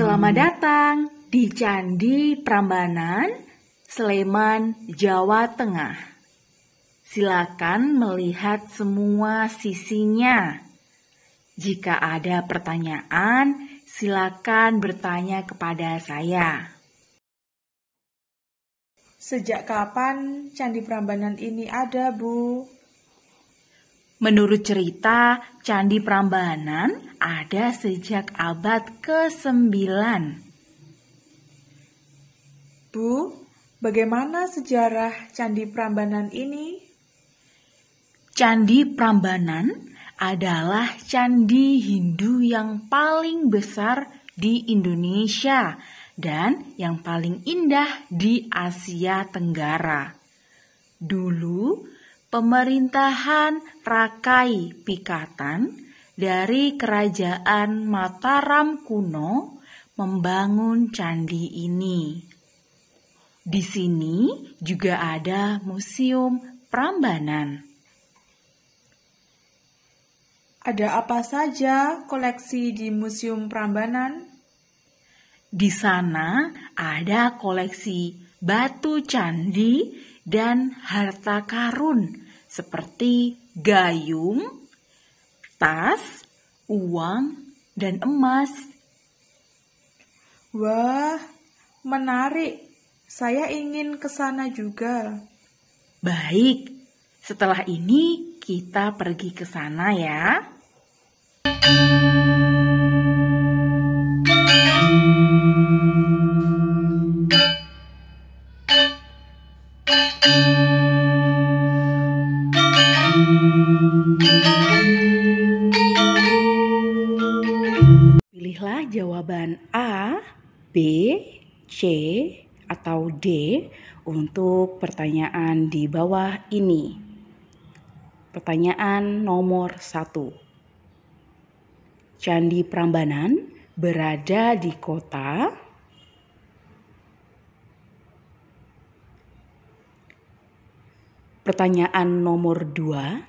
Selamat datang di Candi Prambanan, Sleman, Jawa Tengah. Silakan melihat semua sisinya. Jika ada pertanyaan, silakan bertanya kepada saya. Sejak kapan Candi Prambanan ini ada, Bu? Menurut cerita, Candi Prambanan ada sejak abad ke-9. Bu, bagaimana sejarah Candi Prambanan ini? Candi Prambanan adalah candi Hindu yang paling besar di Indonesia dan yang paling indah di Asia Tenggara. Dulu, pemerintahan Rakai Pikatan dari kerajaan Mataram kuno membangun candi ini. Di sini juga ada Museum Prambanan. Ada apa saja koleksi di Museum Prambanan? Di sana ada koleksi batu candi dan harta karun seperti gayung, tas, uang, dan emas. Wah, menarik. Saya ingin ke sana juga. Baik, setelah ini kita pergi ke sana ya. Pilihlah jawaban A, B, C, atau D untuk pertanyaan di bawah ini. Pertanyaan nomor satu. Candi Prambanan berada di kota Pertanyaan nomor dua.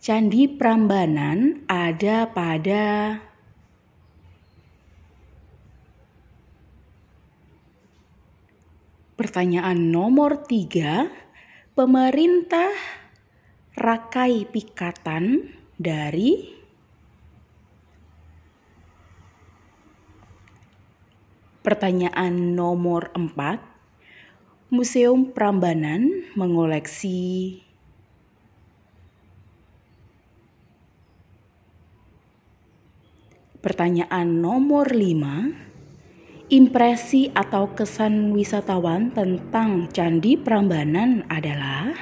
Candi Prambanan ada pada Pertanyaan nomor tiga, pemerintah Rakai Pikatan dari Pertanyaan nomor empat, Museum Prambanan mengoleksi Pertanyaan nomor lima, Impresi atau kesan wisatawan tentang Candi Prambanan adalah